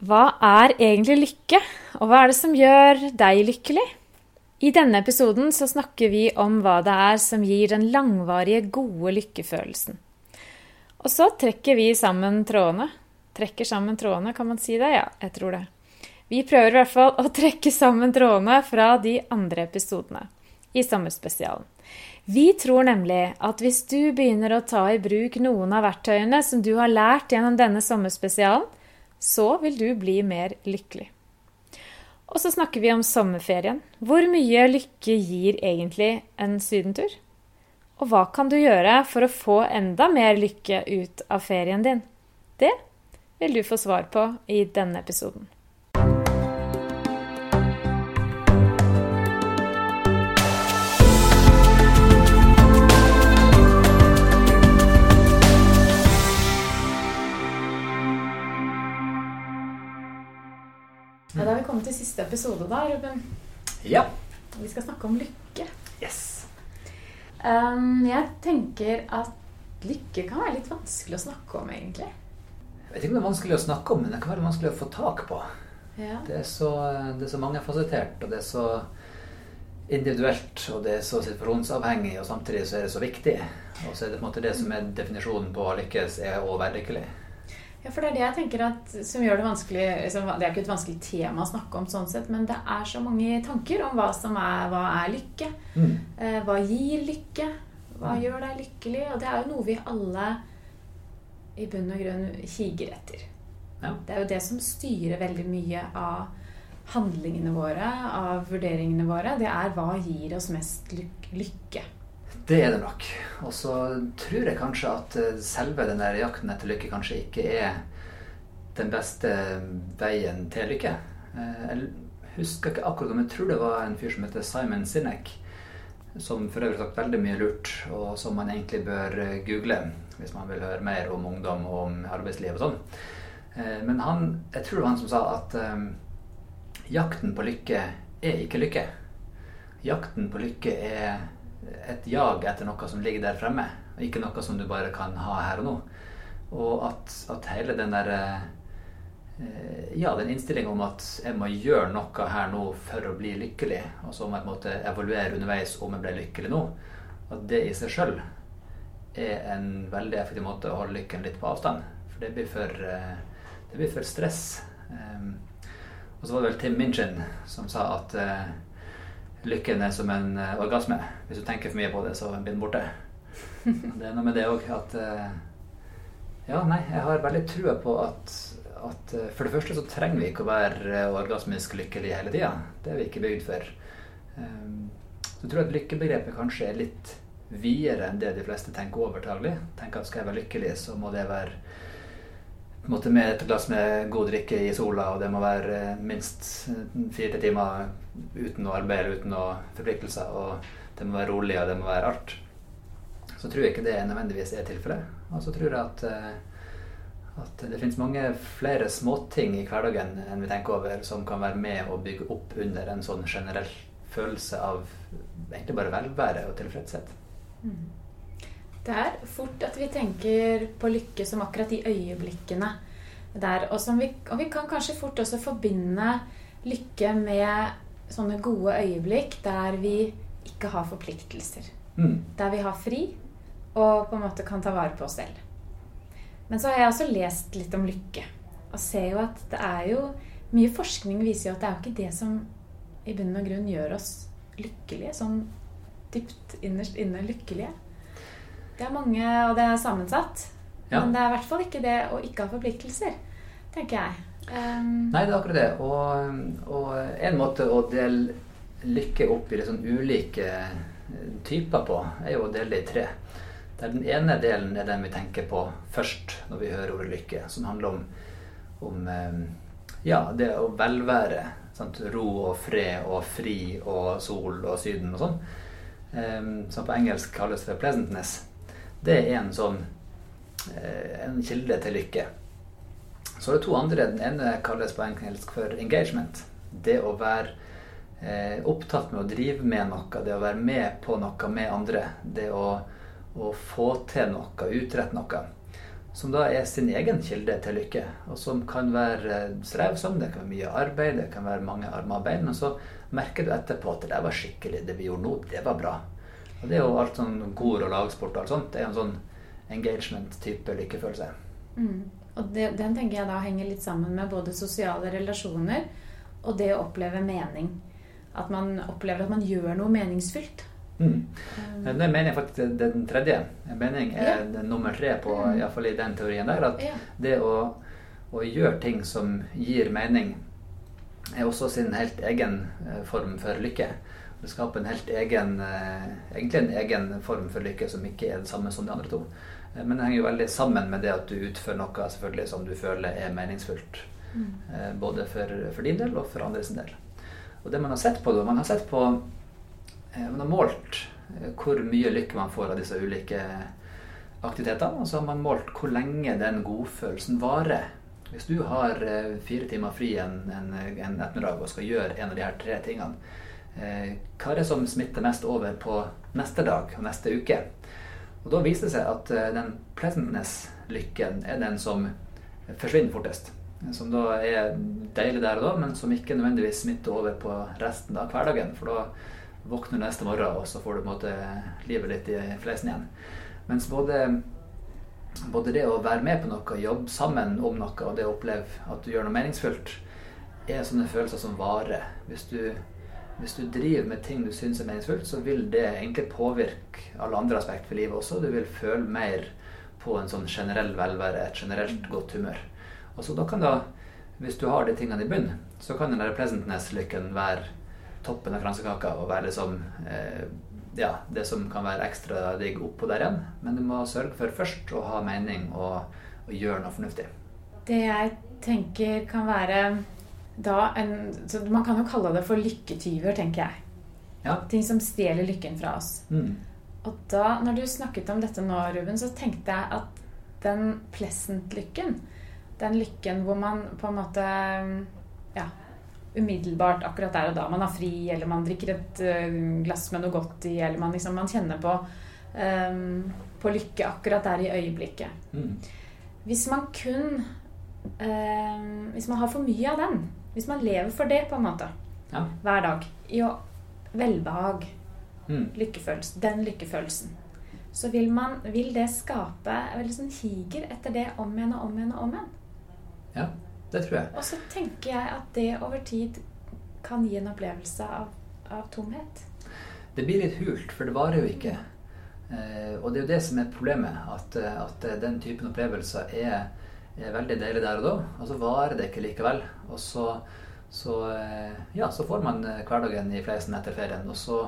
Hva er egentlig lykke, og hva er det som gjør deg lykkelig? I denne episoden så snakker vi om hva det er som gir den langvarige, gode lykkefølelsen. Og så trekker vi sammen trådene. Trekker sammen trådene, kan man si det? Ja, jeg tror det. Vi prøver i hvert fall å trekke sammen trådene fra de andre episodene i sommerspesialen. Vi tror nemlig at hvis du begynner å ta i bruk noen av verktøyene som du har lært gjennom denne sommerspesialen, så vil du bli mer lykkelig. Og så snakker vi om sommerferien. Hvor mye lykke gir egentlig en sydentur? Og hva kan du gjøre for å få enda mer lykke ut av ferien din? Det vil du få svar på i denne episoden. Kommet til siste episode, da, Ruben. Ja. Vi skal snakke om lykke. Yes. Um, jeg tenker at lykke kan være litt vanskelig å snakke om, egentlig. Jeg vet ikke om det er vanskelig å snakke om, men det kan være vanskelig å få tak på. Ja. Det er så, det er så mangefasettert, og det er så individuelt, og det er så situasjonsavhengig, og samtidig så er det så viktig. Og så er det på en måte det som er definisjonen på å lykkes, er å være lykkelig. Ja, for det er det jeg tenker at som gjør det vanskelig liksom, Det er ikke et vanskelig tema å snakke om, sånn sett, men det er så mange tanker om hva som er, hva er lykke. Mm. Eh, hva gir lykke? Hva gjør deg lykkelig? Og det er jo noe vi alle i bunn og grunn kiger etter. Ja. Det er jo det som styrer veldig mye av handlingene våre, av vurderingene våre. Det er hva gir oss mest lyk lykke. Det er det nok. Og så tror jeg kanskje at eh, selve den der jakten etter lykke kanskje ikke er den beste veien til lykke. Eh, Jeg husker ikke akkurat, men jeg tror det var en fyr som heter Simon Sinek, som for øvrig har sagt veldig mye lurt, og som man egentlig bør eh, google hvis man vil høre mer om ungdom og om arbeidsliv og sånn. Eh, Men han, jeg tror det var han som sa at eh, jakten på lykke er ikke lykke. Jakten på lykke er et jag etter noe som ligger der fremme, og ikke noe som du bare kan ha her og nå. Og at, at hele den der eh, Ja, den innstillinga om at jeg må gjøre noe her nå for å bli lykkelig, og så må jeg på en måte evaluere underveis om jeg ble lykkelig nå, at det i seg sjøl er en veldig effektiv måte å holde lykken litt på avstand. For det blir for, eh, det blir for stress. Um, og så var det vel Tim Minchin som sa at eh, lykken er som en eh, orgasme. Hvis du tenker for mye på det, så blir den borte. Det er noe med det òg at eh, Ja, nei, jeg har veldig trua på at, at eh, for det første så trenger vi ikke å være orgasmisk lykkelig hele tida. Det er vi ikke bygd for. Så jeg tror at lykkebegrepet kanskje er litt videre enn det de fleste tenker over daglig. Tenker at skal jeg være lykkelig, så må det være en med et glass med god drikke i sola, og det må være eh, minst fire timer uten noe arbeid eller uten noe forpliktelser, og det må være rolig, og det må være alt. Så tror jeg ikke det nødvendigvis er tilfellet. Og så tror jeg at, eh, at det finnes mange flere småting i hverdagen enn vi tenker over, som kan være med å bygge opp under en sånn generell følelse av egentlig bare velvære og tilfredshet. Det er fort at vi tenker på lykke som akkurat de øyeblikkene der. Og, som vi, og vi kan kanskje fort også forbinde lykke med sånne gode øyeblikk der vi ikke har forpliktelser. Mm. Der vi har fri og på en måte kan ta vare på oss selv. Men så har jeg også lest litt om lykke. Og ser jo at det er jo Mye forskning viser jo at det er jo ikke det som i bunn og grunn gjør oss lykkelige. Sånn dypt innerst inne lykkelige. Det er mange, og det er sammensatt. Ja. Men det er i hvert fall ikke det å ikke ha forpliktelser, tenker jeg. Um, Nei, det er akkurat det. Og, og en måte å dele lykke opp i litt sånn ulike eh, typer på, er jo å dele det i tre. Der den ene delen er den vi tenker på først når vi hører ordet lykke, som handler om, om eh, ja, det å velvære. Sant? Ro og fred og fri og sol og Syden og sånn. Um, som på engelsk kalles for pleasantness. Det er en sånn eh, en kilde til lykke. Så er det to andre. Den ene kalles på engelsk for engagement. Det å være eh, opptatt med å drive med noe, det å være med på noe med andre. Det å, å få til noe, utrette noe. som da er sin egen kilde til lykke, og som kan være strevsom, det kan være mye arbeid, det kan være mange armer og bein, men så merker du etterpå at det der var skikkelig, det vi gjorde nå, det var bra. Og det er jo alt sånn kor og lagsport og alt sånt. Det er en sånn engagement-type lykkefølelse. Mm. Og det, den tenker jeg da henger litt sammen med både sosiale relasjoner og det å oppleve mening. At man opplever at man gjør noe meningsfylt. Mm. Det er jeg faktisk den tredje. Mening er ja. nummer tre på mm. iallfall i den teorien der. At ja. det å, å, gjøre ting som gir mening, er også sin helt egen eh, form for lykke. Det skaper en helt egen eh, egentlig en egen form for lykke som ikke er det samme som de andre to. Eh, men det henger jo veldig sammen med det at du utfører noe selvfølgelig som du føler er meningsfullt. Mm. Både for, for, din del og for andres del. Og det man har sett på, da, man har sett på Eh, man har målt eh, hvor mye lykke man får av disse ulike aktivitetene. Og så har man målt hvor lenge den godfølelsen varer. Hvis du har eh, fire timer fri en, en, en ettermiddag og skal gjøre en av de her tre tingene, hva er det som smitter mest over på neste dag og neste uke? Og Da viser det seg at den pleasantness-lykken er den som forsvinner fortest. Som da er deilig der og da, men som ikke nødvendigvis smitter over på resten av hverdagen. For da våkner du neste morgen, og så får du på en måte livet litt i fleisen igjen. Mens både, både, det å være med på noe, jobbe sammen om noe, og det å oppleve at du gjør noe meningsfullt, er sånne følelser som varer. Hvis du, hvis du driver med ting du syns er meningsfullt, så vil det egentlig påvirke alle andre aspekter for livet også. Du vil føle mer på en sånn generell velvære, et generelt godt humør. Og så da kan da, hvis du har de tingene i bunnen, så kan den der pleasantness-lykken være toppen av kransekaka og være liksom eh, ja, det som kan være ekstra digg oppå der igjen. Men du må sørge for først å ha mening og, og gjøre noe fornuftig. Det jeg tenker kan være en Man kan jo kalle det for lykketyver, tenker jeg. Ja. Ting som stjeler lykken fra oss. Mm. Og da, når du snakket om dette nå, Ruben, så tenkte jeg at den pleasant-lykken, den lykken hvor man på en måte ja, umiddelbart akkurat der og da man har fri, eller man drikker et uh, glass med noe godt i, eller man, liksom, man kjenner på, um, på lykke akkurat der i øyeblikket. Mm. Hvis man kun um, Hvis man har for mye av den, hvis man lever for det på en måte ja. hver dag, i å velbehag, mm. lykkefølelse, den lykkefølelsen, så vil, man, vil det skape veldig sånn higer etter det om igjen og om igjen og om igjen. Ja. Det tror jeg. Og så tenker jeg at det over tid kan gi en opplevelse av, av tomhet. Det blir litt hult, for det varer jo ikke. Eh, og det er jo det som er problemet. At, at den typen opplevelser er, er, veldig deilig der og da, og så varer det ikke likevel. Og så, så, eh, ja, så får man hverdagen i fleisen etter ferien. Og så,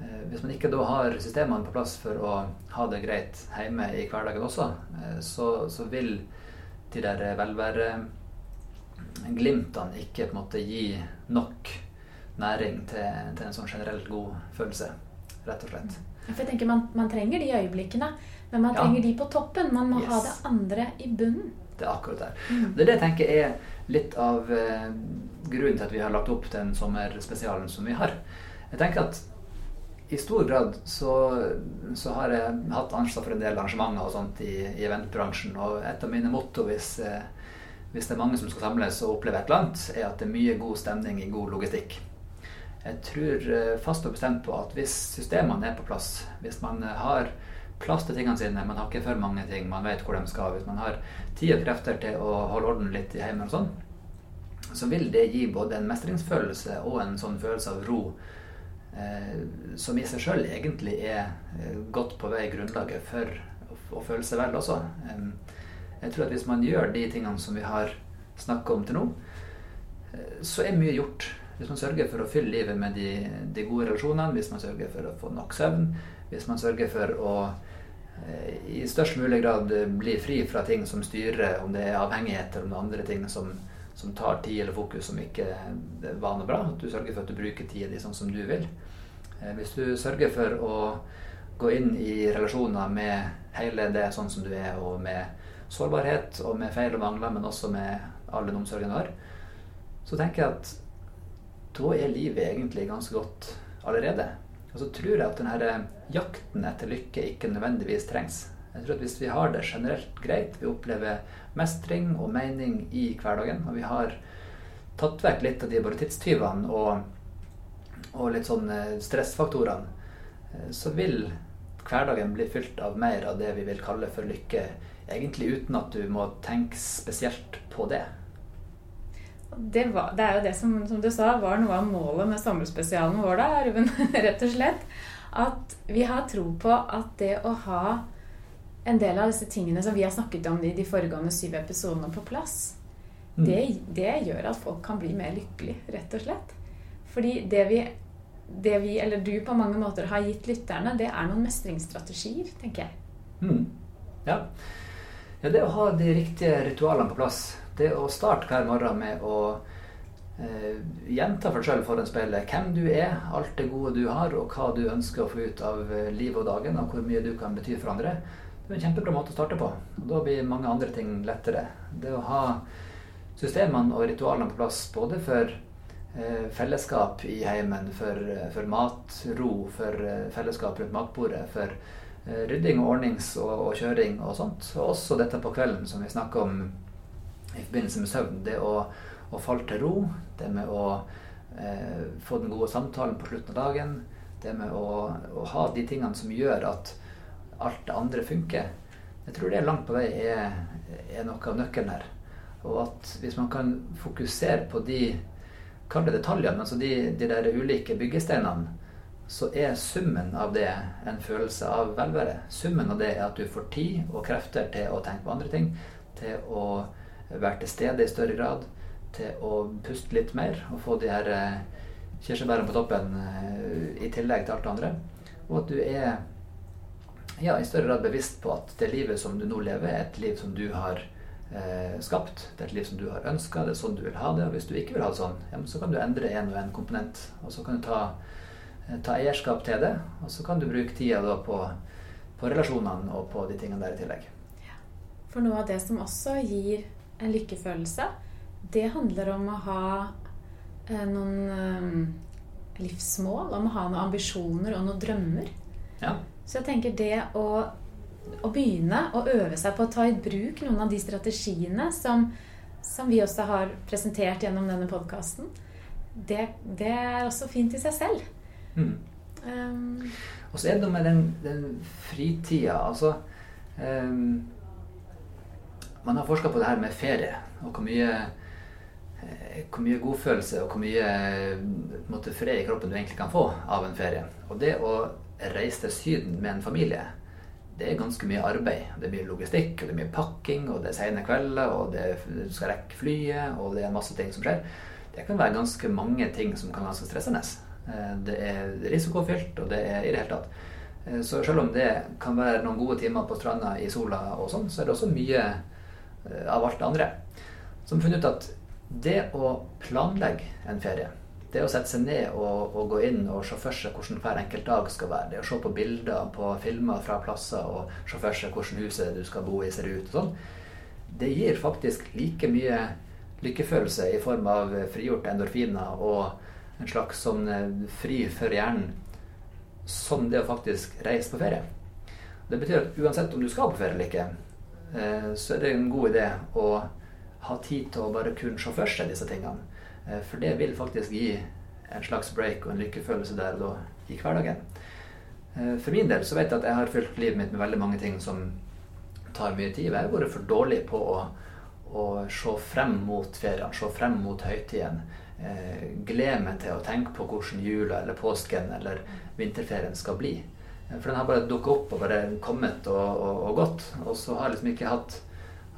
eh, hvis man ikke da har systemene på plass for å ha det greit hjemme i hverdagen også, eh, så, så vil de der velværeglimtene ikke på en måte gi nok næring til, til en sånn generelt god følelse, rett og slett. For jeg tenker man, man trenger de øyeblikkene, men man trenger ja. de på toppen. Man må yes. ha det andre i bunnen. Det er akkurat der. Mm. Det er det jeg tenker er litt av eh, grunnen til at vi har lagt opp den sommerspesialen som vi har. Jeg tenker at i stor grad så, så, har jeg hatt ansvar for en del arrangementer og sånt i, i eventbransjen. Og et av mine motto hvis eh, hvis det er mange som skal samles og oppleve et eller annet, er at det er mye god stemning i god logistikk. Jeg tror eh, fast og bestemt på at hvis systemene er på plass, hvis man har plass til tingene sine, man har ikke for mange ting, man vet hvor de skal, hvis man har tid og krefter til å holde orden litt i hjemmet og sånn, så vil det gi både en mestringsfølelse og en sånn følelse av ro eh, som i seg sjøl egentlig er eh, godt på vei grunnlaget for å føle seg vel også. Eh, jeg tror at hvis man gjør de tingene som vi har snakka om til nå, eh, så er mye gjort. Hvis man sørger for å fylle livet med de, de, gode relasjonene, hvis man sørger for å få nok søvn, hvis man sørger for å eh, i størst mulig grad bli fri fra ting som styrer, om det er avhengighet eller om det er andre ting som, som tar tid eller fokus som ikke var noe bra. At du sørger for at du bruker tida di sånn som du vil. Eh, hvis du sørger for å gå inn i relasjoner med hele det sånn som du er, og med sårbarhet og med feil og mangler, men også med all den omsorgen du har, så tenker jeg at da er livet egentlig ganske godt allerede. Og så tror jeg at denne jakten etter lykke ikke nødvendigvis trengs. Jeg tror at Hvis vi har det generelt greit, vi opplever mestring og mening i hverdagen, og vi har tatt vekk litt av de bare tidstyvene og, og litt sånn stressfaktorene, så vil hverdagen bli fylt av mer av det vi vil kalle for lykke, egentlig uten at du må tenke spesielt på det. Det, var, det er jo det som, som, du sa, var noe av målet med sommerspesialen vår, da, Ruben. Rett og slett. At vi har tro på at det å ha en del av disse tingene som vi har snakket om i de foregående syv episodene, på plass, mm. det, det, gjør at folk kan bli mer lykkelig, rett og slett. Fordi det vi det vi, eller du på mange måter har gitt lytterne, det er noen mestringsstrategier, tenker jeg. Mm. Ja. ja. Det å ha de riktige ritualene på plass. Det å starte hver morgen med å eh, gjenta for deg sjøl foran speilet hvem du er, alt det gode du har, og hva du ønsker å få ut av eh, livet og dagen, og hvor mye du kan bety for andre. Det er en kjempebra måte å starte på. Og da blir mange andre ting lettere. Det å ha systemene og ritualene på plass både for Eh, fellesskap i heimen, for, eh, for matro, for fellesskap rundt matbordet, for rydding og ordnings og, og, kjøring og sånt. Og også dette på kvelden som vi snakker om i forbindelse med søvn. Det å, å falle til ro, det med å eh, få den gode samtalen på slutten av dagen, det med å, å, ha de tingene som gjør at alt det andre funker. Jeg tror det langt på vei er, er noe av nøkkelen her. Og at hvis man kan fokusere på de kall det detaljene, altså de, de der ulike byggesteinene, så er summen av det en følelse av velvære. Summen av det er at du får tid og krefter til å tenke på andre ting, til å være til stede i større grad, til å puste litt mer og få de her eh, kirsebærene på toppen eh, i tillegg til alt det andre. Og at du er ja, i større grad bevisst på at det livet som du nå lever, er et liv som du har eh, skapt. Det er et liv som du har ønska, det er sånn du vil ha det. Og hvis du ikke vil ha det sånn, ja, så kan du endre en og en komponent. Og så kan du ta, eh, ta eierskap til det, og så kan du bruke tida da på, på relasjonene og på de tingene der i tillegg. For noe av det som også gir en lykkefølelse, det handler om å ha eh, noen eh, livsmål, om å ha noen ambisjoner og noen drømmer. Ja. Så jeg tenker det å å begynne å øve seg på å ta i bruk noen av de strategiene som, som vi også har presentert gjennom denne podkasten, det, det, er også fint i seg selv. Mm. Um, og så er det med den, den fritida. Altså um, Man har forska på det her med ferie, og hvor mye eh, hvor mye godfølelse og hvor mye måte, fred i kroppen du egentlig kan få av en ferie. Og det å reise til Syden med en familie det er ganske mye arbeid. Det er mye logistikk, og det er mye pakking, og det er sene kvelder, og det, du skal rekke flyet, og det er masse ting som skjer. Det kan være ganske mange ting som kan være ganske stressende. Eh, det er risikofylt, og det er i det hele tatt. Eh, så selv om det kan være noen gode timer på stranda i sola og sånn, så er det også mye eh, av alt det andre. Som funnet ut at det å planlegge en ferie det å sette seg ned og, og, gå inn og se for seg hvordan hver enkelt dag skal være, det å se på bilder på filmer fra plasser og se for seg hvordan huset du skal bo i, ser ut og sånn, det gir faktisk like mye lykkefølelse i form av frigjorte endorfiner og en slags sånn eh, fri for hjernen som det å faktisk reise på ferie. Det betyr at uansett om du skal på ferie eller ikke, eh, så er det en god idé å ha tid til å bare kun se for seg disse tingene. Eh, for det vil faktisk gi en slags break og en lykkefølelse der og da i hverdagen. Eh, for min del så vet jeg at jeg har fylt livet mitt med veldig mange ting som tar mye tid. Jeg har vært for dårlig på å, å se frem mot feriene, se frem mot høytiden. Eh, glede meg til å tenke på hvordan jula eller påsken eller vinterferien skal bli. For den har bare dukket opp og bare kommet og, og, og gått. Og så har jeg liksom ikke hatt,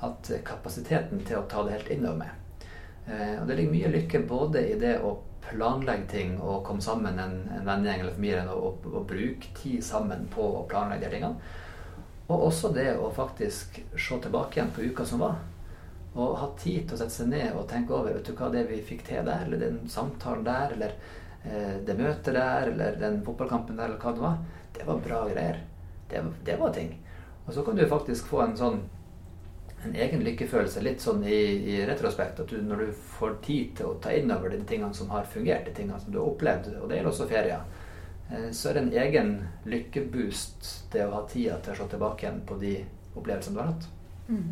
hatt kapasiteten til å ta det helt innover meg. Eh, og det ligger mye lykke både i det å planlegge ting og komme sammen en, en vennegjeng eller familien og, og, og, bruke tid sammen på å planlegge de tingene. Og også det å faktisk se tilbake igjen på uka som var. Og ha tid til å sette seg ned og tenke over vet du hva det vi fikk til der, eller den samtalen der, eller eh, det møtet der, eller den fotballkampen der, eller hva det var. Det var bra greier. Det, det var ting. Og så kan du faktisk få en sånn en egen lykkefølelse, litt sånn i, i retrospekt. At du, når du får tid til å ta inn over de tingene som har fungert, de tingene som du har opplevd, og det gjelder også ferier, eh, så er det en egen lykkeboost det å ha tida til å se tilbake igjen på de opplevelsene du har hatt. Mm.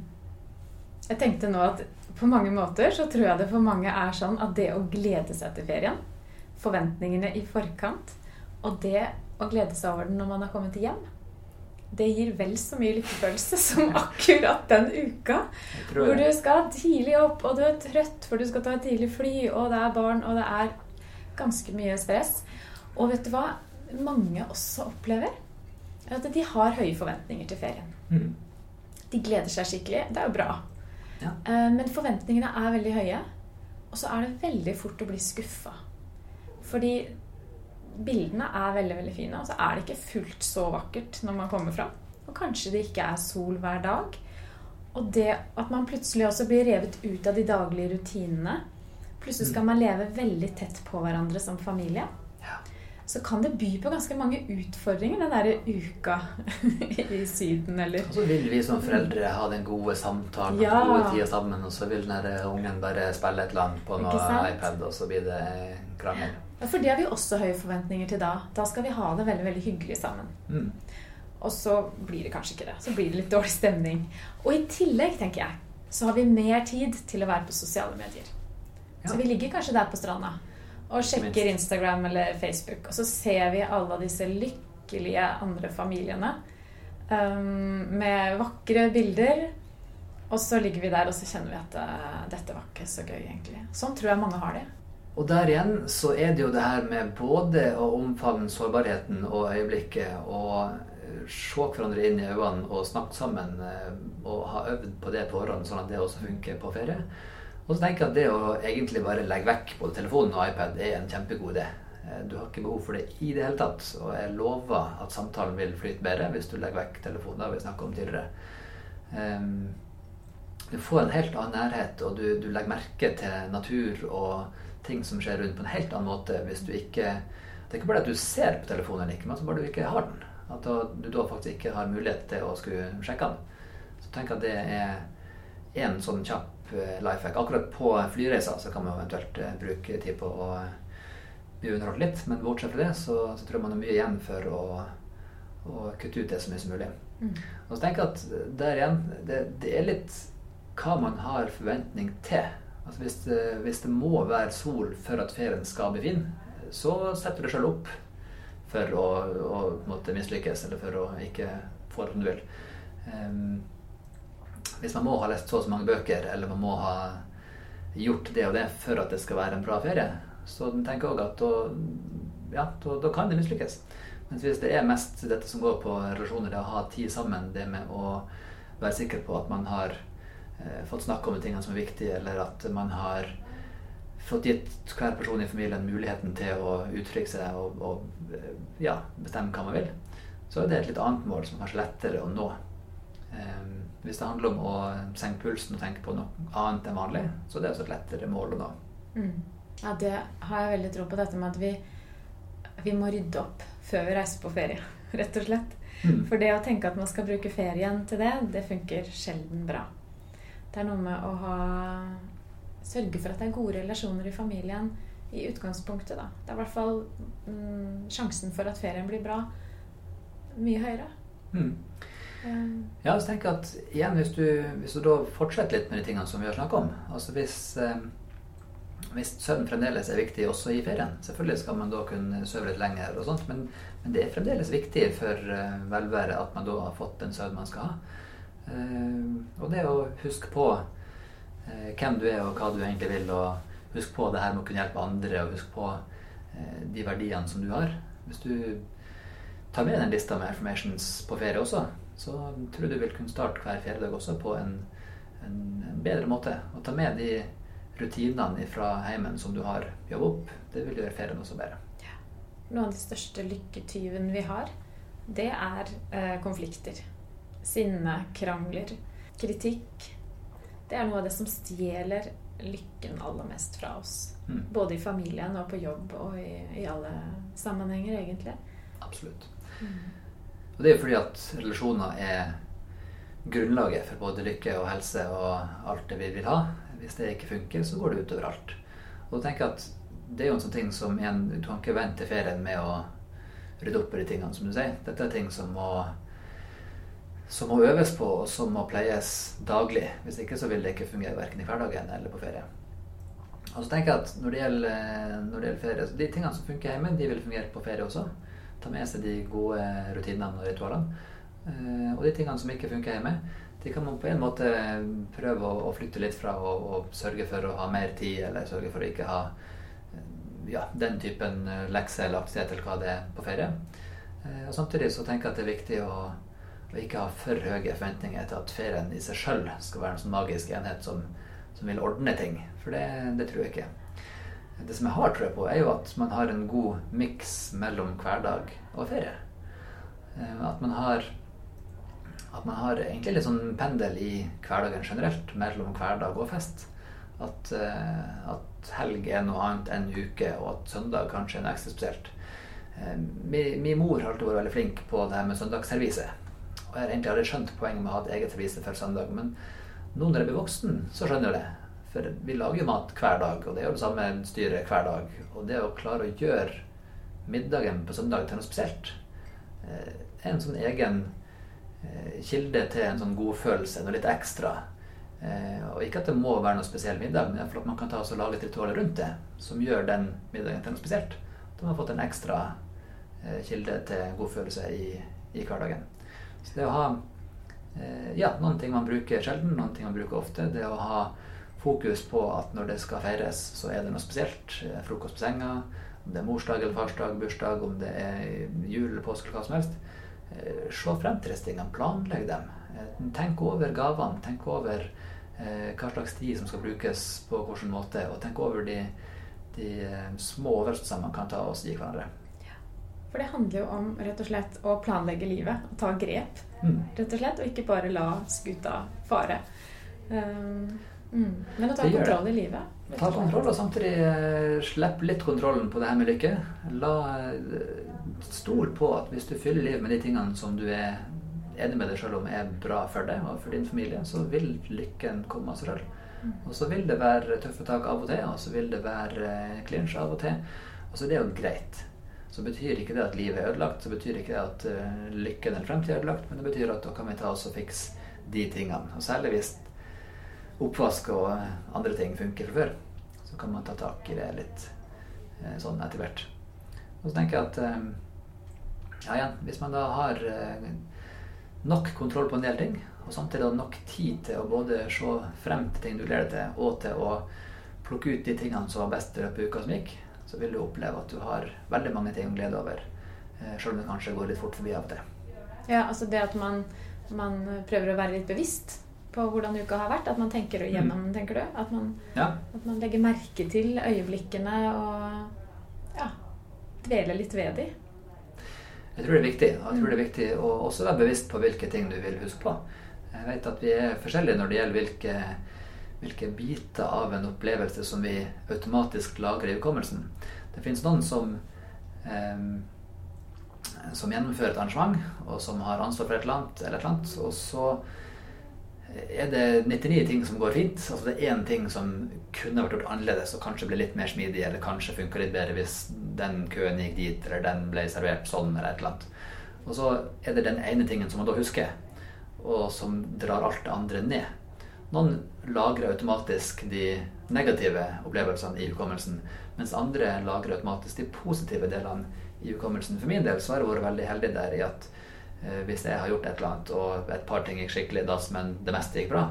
Jeg tenkte nå at på mange måter så tror jeg det for mange er sånn at det å glede seg til ferien, forventningene i forkant, og det å glede seg over den når man har kommet hjem, det gir vel så mye lykkefølelse som akkurat den uka. Hvor du skal tidlig opp, og du er trøtt for du skal ta et tidlig fly, og det er barn, og det er ganske mye stress. Og vet du hva mange også opplever? At de har høye forventninger til ferien. Mm. De gleder seg skikkelig. Det er jo bra. Ja. Eh, men forventningene er veldig høye. Og så er det veldig fort å bli skuffa. Fordi bildene er veldig veldig fine, og så er det ikke fullt så vakkert når man kommer fram. Og kanskje det ikke er sol hver dag. Og det at man plutselig også blir revet ut av de daglige rutinene Plutselig skal mm. man leve veldig tett på hverandre som familie så kan det by på ganske mange utfordringer den derre uka i Syden, eller Og så vil vi som foreldre ha den gode samtalen ja. og gode tida sammen, og så vil den ungen bare spille et eller annet på noe iPad, og så blir det krangel. For det har vi også høye forventninger til da. Da skal vi ha det veldig, veldig hyggelig sammen. Mm. Og så blir det kanskje ikke det. Så blir det litt dårlig stemning. Og i tillegg, tenker jeg, så har vi mer tid til å være på sosiale medier. Ja. Så vi ligger kanskje der på stranda og sjekker Instagram eller Facebook. Og så ser vi alle disse lykkelige andre familiene um, med vakre bilder. Og så ligger vi der og så kjenner vi at uh, dette var ikke så gøy, egentlig. Sånn tror jeg mange har det. Og der igjen så er det jo det her med både å omfavne sårbarheten og øyeblikket og se hverandre inn i øynene og snakke sammen eh, og ha øvd på det på forhånd, sånn at det også funker på ferie. Og så tenker jeg at det å egentlig bare legge vekk både telefonen og iPad er en kjempegod idé. Eh, du har ikke behov for det i det hele tatt. Og jeg lover at samtalen vil flyte bedre hvis du legger vekk telefonen. Det har vi snakka om tidligere. Um, du får en helt annen nærhet, og du, du, legger merke til natur og ting som skjer rundt på en helt annen måte hvis du ikke Det er ikke bare at du ser på telefonen eller ikke, men så bare du ikke har den. At du da faktisk ikke har mulighet til å skulle sjekke den. Så tenk at det er en sånn kjapp Eh, life hack. Akkurat på flyreiser så kan man eventuelt eh, bruke tid på å bli underholdt litt, men bortsett fra det så, så, tror jeg man har mye igjen for å, å kutte ut det så mye som mulig. Mm. Og så tenker jeg at der igjen, det, det, er litt hva man har forventning til. Altså hvis, hvis det må være sol for at ferien skal bli fin, så setter du deg sjøl opp for å, å måtte mislykkes, eller for å ikke få det som du vil. Um, hvis man må ha lest så og så mange bøker, eller man må ha gjort det og det for at det skal være en bra ferie, så tenker jeg òg at da, ja, da, da, kan det mislykkes. Mens hvis det er mest dette som går på relasjoner, det å ha tid sammen, det med å være sikker på at man har fått snakke om de tingene som er viktige, eller at man har fått gitt hver person i familien muligheten til å uttrykke seg og, og ja, bestemme hva man vil, så er det et litt annet mål som er lettere å nå. Um, hvis det handler om å senke pulsen og tenke på noe annet enn vanlig, så det er også et lettere mål å nå. Mm. Ja, det har jeg veldig tro på, dette med at vi, vi må rydde opp før vi reiser på ferie, rett og slett. Mm. For det å tenke at man skal bruke ferien til det, det funker sjelden bra. Det er noe med å ha Sørge for at det er gode relasjoner i familien i utgangspunktet, da. Det er i hvert fall mm, sjansen for at ferien blir bra, mye høyere. Mm. Ja, så tenker jeg at igjen, hvis du, hvis du, da fortsetter litt med de tingene som vi har snakka om altså hvis, eh, hvis søvn fremdeles er viktig også i ferien Selvfølgelig skal man da kunne sove litt lenger, og sånt, men, men det er fremdeles viktig for velværet velvære at man da har fått den søvnen man skal ha. Uh, og det å huske på uh, hvem du er, og hva du egentlig vil, og husk på det her med å kunne hjelpe andre, og husk på de verdiene som du har. Hvis du tar med den lista med affirmations på ferie også, så tror jeg du vil kunne starte hver feriedag også på en, en, en, bedre måte. Å ta med de rutinene fra heimen som du har jobba opp, det vil gjøre ferien også bedre. Ja. Noen av de største lykketyvene vi har, det er eh, konflikter. Sinne, krangler, kritikk. Det er noe av det som stjeler lykken aller mest fra oss. Mm. Både i familien og på jobb og i, i alle sammenhenger, egentlig. Absolutt. Mm. Og det er fordi at relasjoner er grunnlaget for både lykke og helse og alt det vi vil ha. Hvis det ikke funker, så går det utover alt. Og tenk at det er jo en sånn ting som en, Du kan ikke vente ferien med å rydde opp i de tingene, som du sier. Dette er ting som må, som må øves på, og som må pleies daglig. Hvis ikke så vil det ikke fungere verken i hverdagen eller på ferie. Og så tenker jeg at når det gjelder, når det gjelder ferie, så de tingene som funker hjemme, de vil fungere på ferie også. Ta med seg de gode rutinene og ritualene. Eh, og de tingene som ikke funker hjemme, de kan man på en måte prøve å, å flykte litt fra og, og, sørge for å ha mer tid, eller sørge for å ikke ha ja, den typen lekse eller aktivitet eller hva det er på ferie. Eh, og Samtidig så tenker jeg at det er viktig å, å ikke ha for høye forventninger til at ferien i seg sjøl skal være en sånn magisk enhet som, som vil ordne ting. For det, det, tror jeg ikke. Det som jeg har trua på, er jo at man har en god miks mellom hverdag og ferie. Eh, at man har at man har egentlig litt sånn pendel i hverdagen generelt mellom hverdag og fest. At, uh, at helg er noe annet enn uke, og at søndag kanskje er noe ekstra. Uh, min, mor har alltid vært veldig flink på det her med søndagsservise. Og jeg har egentlig aldri skjønt poenget med å ha et eget servise for søndag. Men nå når jeg blir voksen, så skjønner jeg det. For vi lager jo mat hver dag, og det er jo det samme styret hver dag. Og det å klare å gjøre middagen på søndag til noe spesielt, uh, er en sånn egen Eh, kilde til en sånn godfølelse, noe litt ekstra. Eh, og ikke at det må være noe spesiell middag, men at man kan ta og lage et ritual rundt det som gjør den middagen til noe spesielt. Da har man fått en ekstra eh, kilde til godfølelse i, i hverdagen. Så det å ha ja, noen ting man bruker sjelden, noen ting man bruker ofte. Det å ha fokus på at når det skal feires, så er det noe spesielt. Frokost på senga, om det er morsdag eller farsdag, bursdag, om det er jul eller påske eller hva som helst Eh, se frem til disse tingene, planlegg dem. Eh, tenk over gavene. Tenk over eh, hva slags tid som skal brukes på hvilken måte. Og tenk over de, de små overraskelsene man kan ta og i hverandre. For det handler jo om rett og slett å planlegge livet. og ta grep, mm. rett og slett. Og ikke bare la skuta fare. Um, mm. Men å ta kontroll i livet. Ta kontroll, og samtidig slipp litt kontrollen på det her med lykke. La stol på at hvis du fyller livet med de tingene som du er enig med deg sjøl om er bra for deg og for din familie, så vil lykken komme av seg sjøl. Mm. Og så vil det være tøffe tak av og til, og så vil det være klinsj av og til. Og så er det jo greit. Så betyr ikke det at livet er ødelagt, så betyr ikke det at uh, lykken eller fremtiden er ødelagt, men det betyr at da kan vi ta oss og fikse de tingene. Og særlig hvis oppvask og andre ting funker fra før, så kan man ta tak i det litt uh, sånn etter hvert. Og så tenker jeg at uh, ja, igjen, hvis man da har eh, nok kontroll på en del ting, og samtidig har nok tid til å både se frem til ting du gleder deg til, og til å plukke ut de tingene som var best i løpet av uka som gikk, så vil du oppleve at du har veldig mange ting å glede over, eh, selv om det kanskje går litt fort forbi av og til. Ja, altså det at man, man prøver å være litt bevisst på hvordan uka har vært. At man tenker igjennom, mm. tenker du? At man, ja. at man, legger merke til øyeblikkene og ja, dveler litt ved dem. Jeg tror det er viktig. Og jeg tror det er viktig å også være bevisst på hvilke ting du vil huske på. Jeg vet at vi er forskjellige når det gjelder hvilke, hvilke biter av en opplevelse som vi automatisk lagrer i hukommelsen. Det finnes noen som, eh, som gjennomfører et arrangement, og som har ansvar for et eller annet, eller et eller annet og så er det 99 ting som går fint. Altså det er én ting som kunne vært gjort annerledes og kanskje ble litt mer smidig, eller kanskje funka litt bedre hvis den køen gikk dit, eller den ble servert sånn, eller et eller annet. Og så er det den ene tingen som man da husker, og som drar alt det andre ned. Noen lagrer automatisk de negative opplevelsene i hukommelsen, mens andre lagrer automatisk de positive delene i hukommelsen. For min del så har jeg vært veldig heldig der i at Eh, hvis jeg har gjort et eller annet og et par ting gikk skikkelig dass, men det meste gikk bra,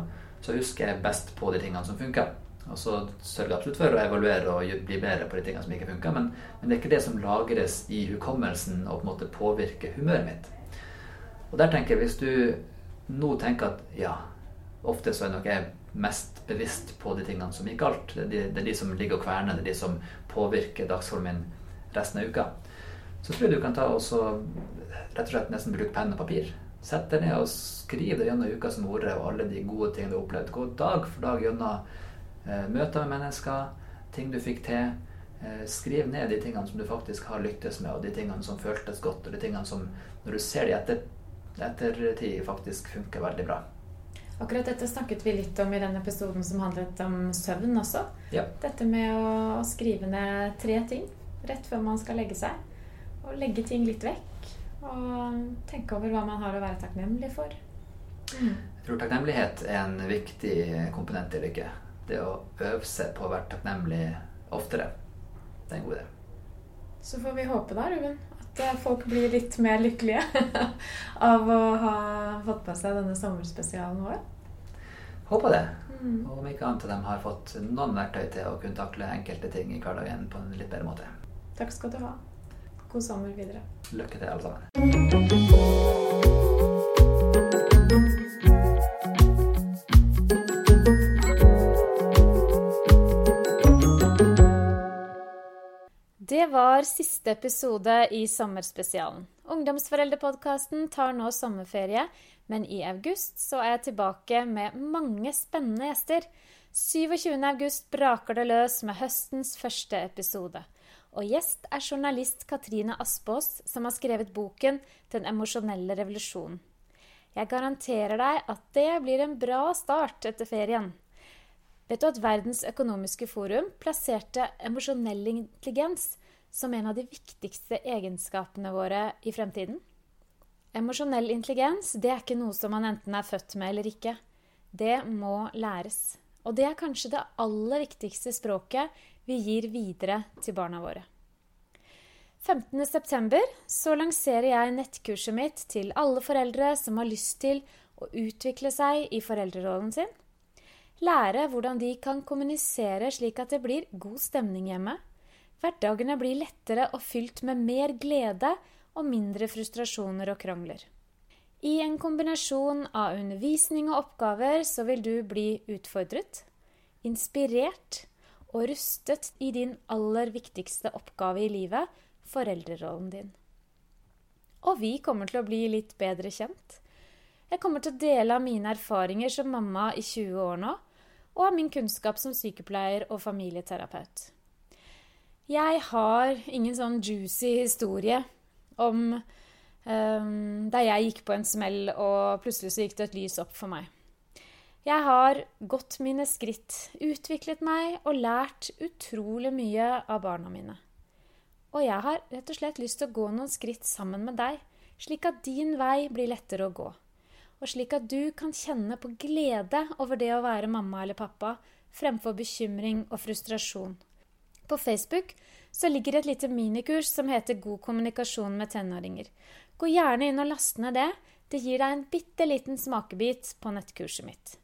så husker jeg best på de tingene som funka. Og så sørger jeg absolutt for å evaluere og bli bedre på de tingene som ikke funka. Men, men, det er ikke det som lagres i hukommelsen og på en måte påvirker humøret mitt. Og der tenker jeg, hvis du nå tenker at ja, ofte så er nok jeg mest bevisst på de tingene som gikk galt. Det er de, det er de som ligger og kverner, det er de som påvirker dagsformen min resten av uka. Så tror jeg du kan ta og rett og slett nesten bruke penn og papir. Sett deg ned og skriv det gjennom uka som ordet og alle de gode tingene du har opplevd. Gå dag for dag gjennom eh, møter med mennesker, ting du fikk til. Eh, skriv ned de tingene som du faktisk har lyktes med, og de tingene som føltes godt, og de tingene som, når du ser de etter, ettertid, faktisk funker veldig bra. Akkurat dette snakket vi litt om i den episoden som handlet om søvn også. Ja. Dette med å skrive ned tre ting rett før man skal legge seg. Og legge ting litt vekk. Og tenke over hva man har å være takknemlig for. Mm. Jeg tror takknemlighet er en viktig komponent i lykke. Det å øve seg på å være takknemlig oftere. Det er en god idé. Så får vi håpe da, Ruben, at folk blir litt mer lykkelige av å ha fått på seg denne sommerspesialen vår. Håper det. Mm. Og om ikke annet at de har fått noen verktøy til å kunne takle enkelte ting i hverdagen på en litt bedre måte. Takk skal du ha. God sommer videre. Lykke til, alle sammen. Det var siste episode i sommerspesialen. Ungdomsforeldrepodkasten tar nå sommerferie, men i august så er jeg tilbake med mange spennende gjester. 27. august braker det løs med høstens første episode. Og gjest er journalist Katrine Aspås, som har skrevet boken 'Den emosjonelle revolusjonen'. Jeg garanterer deg at det blir en bra start etter ferien. Vet du at Verdens økonomiske forum plasserte emosjonell intelligens som en av de viktigste egenskapene våre i fremtiden? Emosjonell intelligens det er ikke noe som man enten er født med eller ikke. Det må læres. Og det er kanskje det aller viktigste språket vi gir videre til barna våre. 15.9. så lanserer jeg nettkurset mitt til alle foreldre som har lyst til å utvikle seg i foreldrerollen sin. Lære hvordan de kan kommunisere slik at det blir god stemning hjemme Hverdagene blir lettere og fylt med mer glede og mindre frustrasjoner og krangler. I en kombinasjon av undervisning og oppgaver så vil du bli utfordret, inspirert og rustet i din aller viktigste oppgave i livet, foreldrerollen din. Og vi kommer til å bli litt bedre kjent. Jeg kommer til å dele av mine erfaringer som mamma i 20 år nå, og av min kunnskap som sykepleier og familieterapeut. Jeg har ingen sånn juicy historie om um, da jeg gikk på en smell, og plutselig så gikk det et lys opp for meg. Jeg har gått mine skritt, utviklet meg og lært utrolig mye av barna mine. Og jeg har rett og slett lyst til å gå noen skritt sammen med deg, slik at din vei blir lettere å gå. Og slik at du kan kjenne på glede over det å være mamma eller pappa, fremfor bekymring og frustrasjon. På Facebook så ligger et lite minikurs som heter God kommunikasjon med tenåringer. Gå gjerne inn og last ned det. Det gir deg en bitte liten smakebit på nettkurset mitt.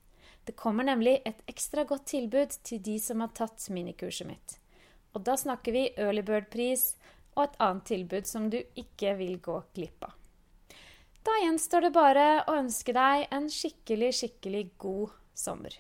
Det kommer nemlig et ekstra godt tilbud til de som har tatt minikurset mitt. Og da snakker vi early bird-pris og et annet tilbud som du ikke vil gå glipp av. Da gjenstår det bare å ønske deg en skikkelig, skikkelig god sommer.